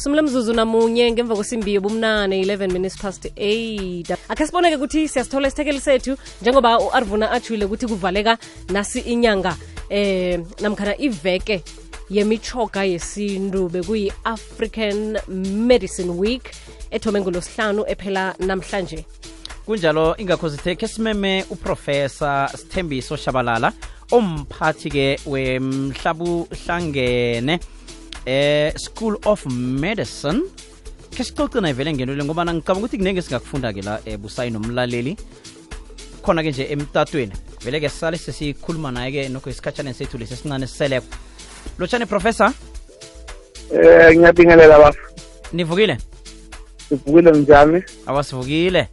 sumule mzuzu namunye ngemva kwesimbi yobumnane 11 minutes past 8 akhe siboneke ukuthi siyasithola isithekeli sethu njengoba u-arvuna atshile ukuthi kuvaleka nasi inyanga eh namkhana iveke yemichoga yesintu bekuyi-african medicine week ethome ngolosihlanu ephela namhlanje. Kunjalo ingakho zithe ke simeme uprofesa sithembiso shabalala omphathi-ke wemhlabuhlangene. Eh school of medicine. Ke sicoce naye vele ngento le ngobana ngicabanga ukuthi kunenge singakufunda-ke la eh, busayi nomlaleli. Khona-ke nje emtatweni. Vele-ke sale sesikhuluma naye-ke nokho isikhatshaneni sethu lesi esincane siseleko lotshani professor? Eh ngiyabingelela baba nivukile? Sivukile njani? awasivukile.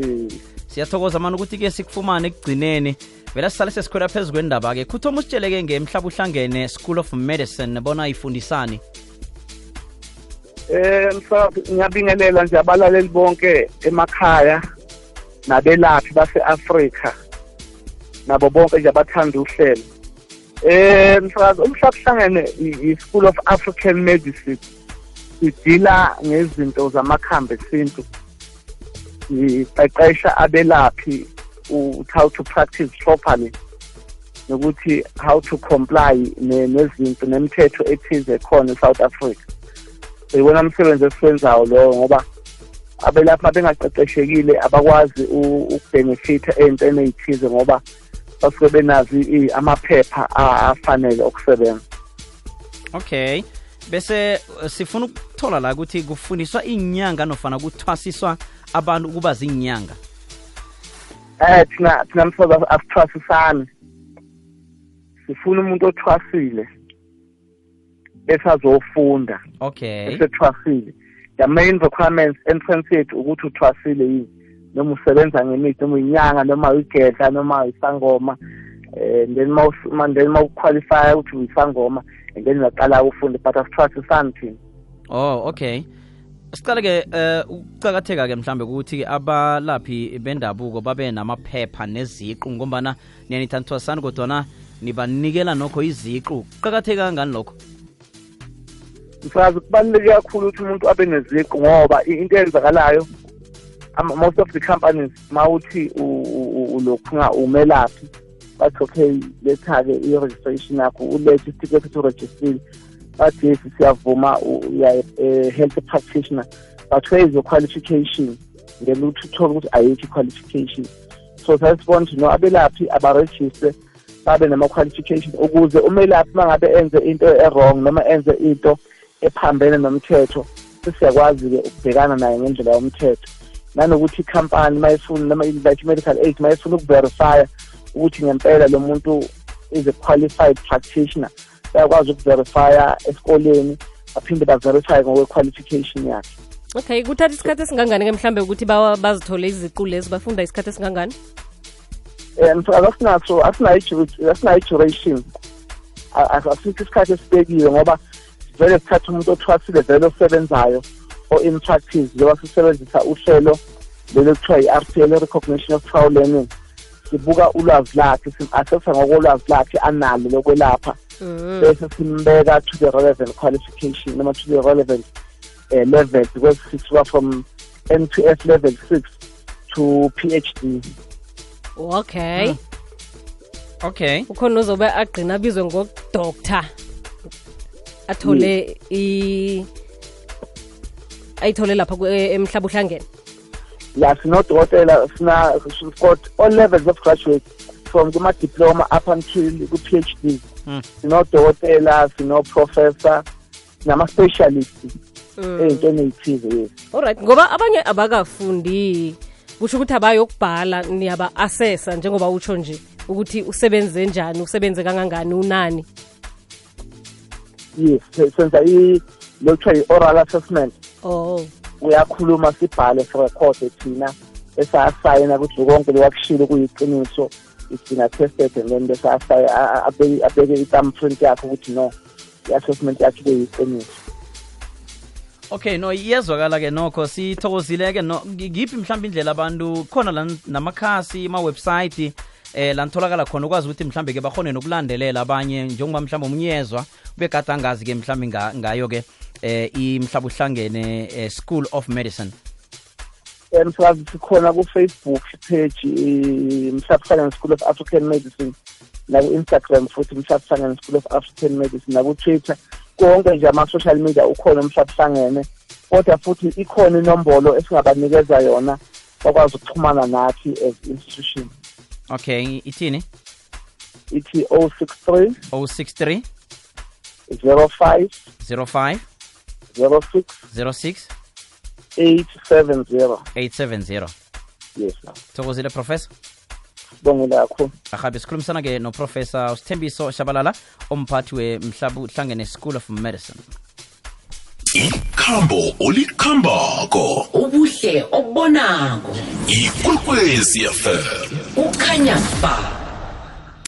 Eh siyathokoza mani ukuthi-ke sikufumane ekugcineni vele sisale sesikhwela phezu kwendaba-ke khuthoma usitsheleke ngemhlaba uhlangene school of medicine bona ifundisani eh mfowethu ngiyabingelela nje abalaleli bonke emakhaya nabelaphi base-Afrika nabo bonke nje abathanda uhlelo. Eh mfowethu umhlabuhlangene i-School of African Medicine sidila ngezinto zamakhambi esintu. Siqeqesha abelaphi how to practice properly nokuthi how to comply ne- nezinto nemithetho ethize khona eSouth Africa. Seyibona umsebenzi esiwenzayo lowo ngoba abelaphi mabengaqeqeshekile abakwazi u- ukubenefitha ey'ntweni ey'thize ngoba basuke benazi amaphepha afanele okusebenza. okay bese uh, sifuna ukuthola la ukuthi kufundiswa inyanga nofana kuthwasiswa abantu ukuba zinyanga Eh thina thina mfoza asithwasisani. Sifuna umuntu othwasile esazofunda okay esethwasile. The main requirements entrance yethu ukuthi uthwasile yini noma usebenza ngemithi noma inyanga noma uyigedla noma isangoma eh then mawus then mawuqualify ukuthi uyisangoma and then uyaqala ufunde but asithwasisani thina. oh okay sicale-ke uh, ukucakatheka-ke mhlambe ukuthi abalaphi bendabuko babe namaphepha neziqu ngombana niyanithanthwasani kodwana nibanikela nokho iziqu kuqakatheka kangani lokho mfazi kubaluleke kakhulu ukuthi umuntu abe neziqu ngoba into eyenzakalayo most of the companies mawuthi ulokhu nga umelaphi bathi okay letha-ke i-registration yakho ulethe isitifiketi ukuthi urejistile bathi yesi siyavuma uya health practitioner. But where is your qualification then uthi uthole ukuthi ayikho i-qualification. So sasibona ukuthi no abelaphi abarejiste babe nama-qualification ukuze umelaphi uma ngabe enze into e-wrong noma enze into ephambene nomthetho sesiyakwazi-ke ukubhekana naye ngendlela yomthetho. Nanokuthi ikhampani mayifuna noma like i-medical aid mayifuna ukuverifya ukuthi ngempela lo muntu is a qualified practitioner bayakwazi ukuverifya esikoleni baphinde baverify ngokwe-qualification yakhe. Okay kuthatha isikhathi esingangani-ke mhlambe ukuthi bazithole iziqu lezi bafunda isikhathi esingangani? Um asinaso asinayo i-duration. Asikho isikhathi esibekiwe ngoba vele sithatha umuntu othwasile vele osebenzayo o-in practice njengoba sisebenzisa uhlelo lelo kuthiwa i-r t l recognition of trial learning sibuka ulwazi lakhe sim-assessa ngokolwazi lakhe analo lokwelapha mm. bese simbeka to the relevant qualification noma to the relevant uh, level because sisuka from NPS level 6 to PhD okay Mm. okay ukhona ozobe agqina abizwe ngokudoctor athole i ayithole lapha ku- e- emhlaba uhlangene la sinodokotela sina we've got all levels of graduate from kuma-diploma up until ku-PhD. Sinodokotela sino-professor sinama-specialist Mm. ey'ntweni ey'thize yes alright ngoba abanye abakafundi kusho ukuthi abayokubhala niyaba-assessa njengoba utsho nje ukuthi usebenze njani usebenze kangangani unani? Yes senza i- lo kuthiwa i-oral assessment. Oh. Uyakhuluma sibhale sirekhode thina esasayina ukuthi konke lekwakushilo kuyiqiniso it's been attested and then bese abeke i-thumbprint yakho ukuthi no i-assessment yakho ibe yiqiniso okay no iyezwakala-ke nokho sithokozile-ke no ngiphi mhlawumbe indlela abantu khona la namakhasi ama-website eh la nitholakala khona ukwazi ukuthi mhlambe ke bahone nokulandelela abanye njengoba mhlawumbe umnyezwa ubegade angazi-ke mhlawumbe ngayo-ke eh imhlaba uhlangene eh, school of medicine msakazi sikhona ku-facebook page eh, mhlabusangane school of african medicine naku-instagram futhi mhlabusangane school of african medicine naku-twitter konke nje ama-social media ukhona umhlabusangene kodwa futhi ikhona inombolo esingabanikeza yona bakwazi ukuxhumana nathi as institution. Okay ithini? Ithi 063 063 05 05 06 06 870 870 yes thokozile professor? Sibongile kakhulu ahabe sikhulumisana-ke noprofessor usithembiso shabalala umphathi wemhlaba uhlangene school of medicine. Ikhambo olikhambako. Ubuhle obonako. Ikwekwezi yafela ukhanya ba